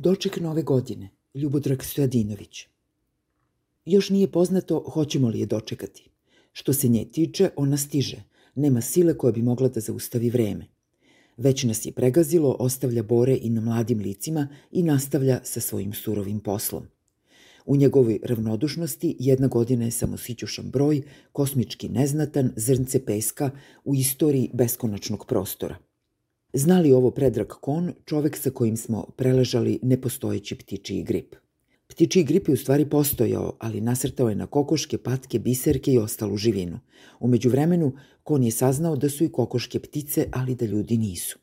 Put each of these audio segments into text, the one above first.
Doček nove godine, Ljubodrag Stojadinović. Još nije poznato hoćemo li je dočekati. Što se nje tiče, ona stiže. Nema sile koja bi mogla da zaustavi vreme. Već nas je pregazilo, ostavlja bore i na mladim licima i nastavlja sa svojim surovim poslom. U njegovoj ravnodušnosti jedna godina je samo sićušan broj, kosmički neznatan, zrnce peska u istoriji beskonačnog prostora. Znali ovo Predrag Kon, čovek sa kojim smo preležali nepostojeći ptičiji grip. Ptičiji grip je u stvari postojao, ali nasrtao je na kokoške, patke, biserke i ostalu živinu. Umeđu vremenu, Kon je saznao da su i kokoške ptice, ali da ljudi nisu.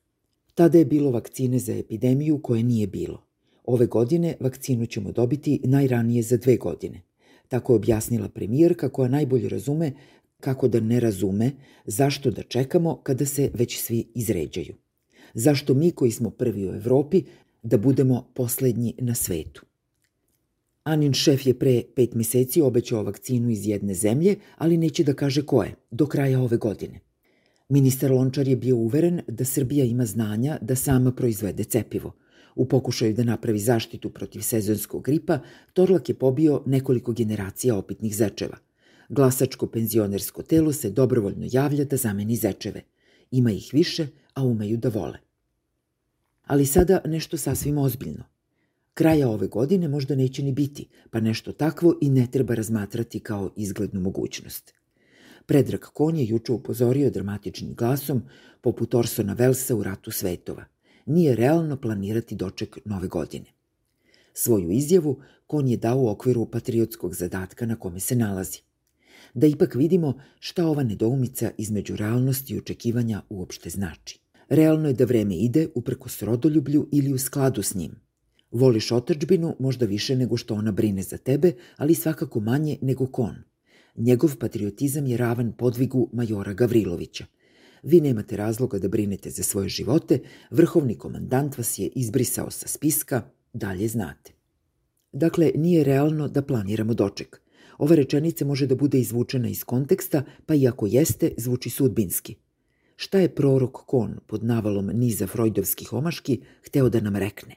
Tada je bilo vakcine za epidemiju koje nije bilo. Ove godine vakcinu ćemo dobiti najranije za dve godine. Tako je objasnila premijerka koja najbolje razume kako da ne razume zašto da čekamo kada se već svi izređaju. Zašto mi koji smo prvi u Evropi da budemo poslednji na svetu. Anin šef je pre pet meseci obećao vakcinu iz jedne zemlje, ali neće da kaže koje, do kraja ove godine. Ministar Lončar je bio uveren da Srbija ima znanja da sama proizvede cepivo. U pokušaju da napravi zaštitu protiv sezonskog gripa, Torlak je pobio nekoliko generacija opitnih zečeva. Glasačko penzionersko telo se dobrovoljno javlja da zameni zečeve. Ima ih više, a umeju da vole. Ali sada nešto sasvim ozbiljno. Kraja ove godine možda neće ni biti, pa nešto takvo i ne treba razmatrati kao izglednu mogućnost. Predrag Kon je juče upozorio dramatičnim glasom, poput Orsona Velsa u Ratu svetova. Nije realno planirati doček nove godine. Svoju izjavu Kon je dao u okviru patriotskog zadatka na kome se nalazi. Da ipak vidimo šta ova nedoumica između realnosti i očekivanja uopšte znači. Realno je da vreme ide uprkos rodoljublju ili u skladu s njim. Voliš otačbinu možda više nego što ona brine za tebe, ali svakako manje nego kon. Njegov patriotizam je ravan podvigu majora Gavrilovića. Vi nemate razloga da brinete za svoje živote, vrhovni komandant vas je izbrisao sa spiska, dalje znate. Dakle, nije realno da planiramo doček. Ova rečenica može da bude izvučena iz konteksta, pa i ako jeste, zvuči sudbinski. Šta je prorok Kon pod navalom niza freudovskih omaški hteo da nam rekne?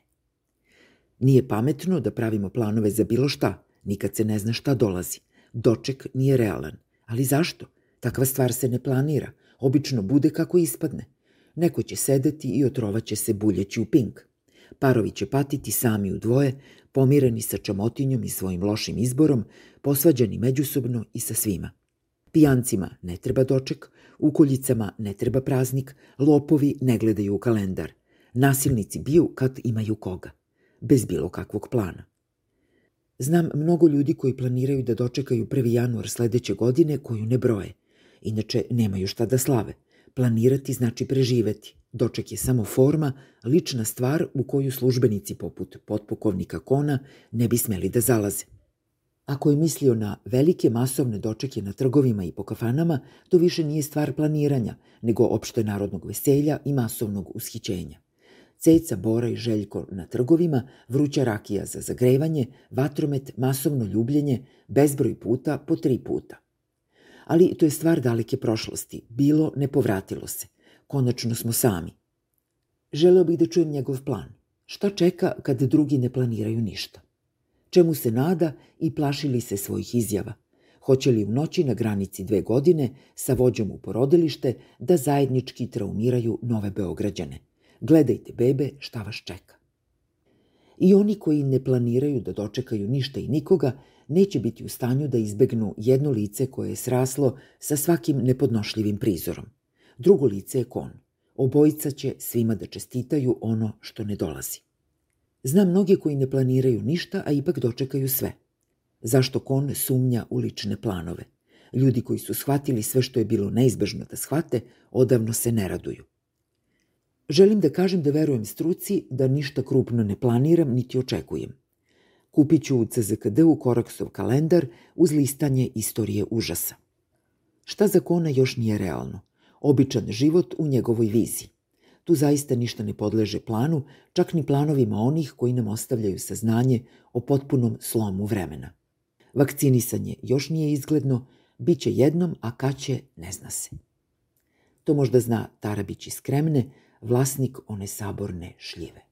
Nije pametno da pravimo planove za bilo šta, nikad se ne zna šta dolazi. Doček nije realan. Ali zašto? Takva stvar se ne planira. Obično bude kako ispadne. Neko će sedeti i otrovaće se buljeći u pink. Parovi će patiti sami u dvoje, pomireni sa čamotinjom i svojim lošim izborom, posvađani međusobno i sa svima. Pijancima ne treba doček, ukuljicama ne treba praznik, lopovi ne gledaju u kalendar. Nasilnici biju kad imaju koga bez bilo kakvog plana. Znam mnogo ljudi koji planiraju da dočekaju 1. januar sledeće godine koju ne broje. Inače, nemaju šta da slave. Planirati znači preživeti. Doček je samo forma, lična stvar u koju službenici poput potpukovnika Kona ne bi smeli da zalaze. Ako je mislio na velike masovne dočeke na trgovima i po kafanama, to više nije stvar planiranja, nego opšte narodnog veselja i masovnog ushićenja. Ceca, Bora i Željko na trgovima, vruća rakija za zagrevanje, vatromet, masovno ljubljenje, bezbroj puta po tri puta. Ali to je stvar daleke prošlosti. Bilo, ne povratilo se. Konačno smo sami. Želeo bih da čujem njegov plan. Šta čeka kad drugi ne planiraju ništa? Čemu se nada i plaši li se svojih izjava? Hoće li u noći na granici dve godine sa vođom u porodilište da zajednički traumiraju nove Beograđane? Gledajte, bebe, šta vas čeka. I oni koji ne planiraju da dočekaju ništa i nikoga, neće biti u stanju da izbegnu jedno lice koje je sraslo sa svakim nepodnošljivim prizorom. Drugo lice je kon. Obojica će svima da čestitaju ono što ne dolazi. Znam mnoge koji ne planiraju ništa, a ipak dočekaju sve. Zašto kon sumnja u lične planove? Ljudi koji su shvatili sve što je bilo neizbežno da shvate, odavno se ne raduju. Želim da kažem da verujem struci da ništa krupno ne planiram niti očekujem. Kupit ću u CZKD-u Koraksov kalendar uz listanje istorije užasa. Šta za Kona još nije realno? Običan život u njegovoj viziji. Tu zaista ništa ne podleže planu, čak ni planovima onih koji nam ostavljaju saznanje o potpunom slomu vremena. Vakcinisanje još nije izgledno, bit će jednom, a kad će, ne zna se. To možda zna Tarabić iz Kremne, vlasnik one saborne šljive.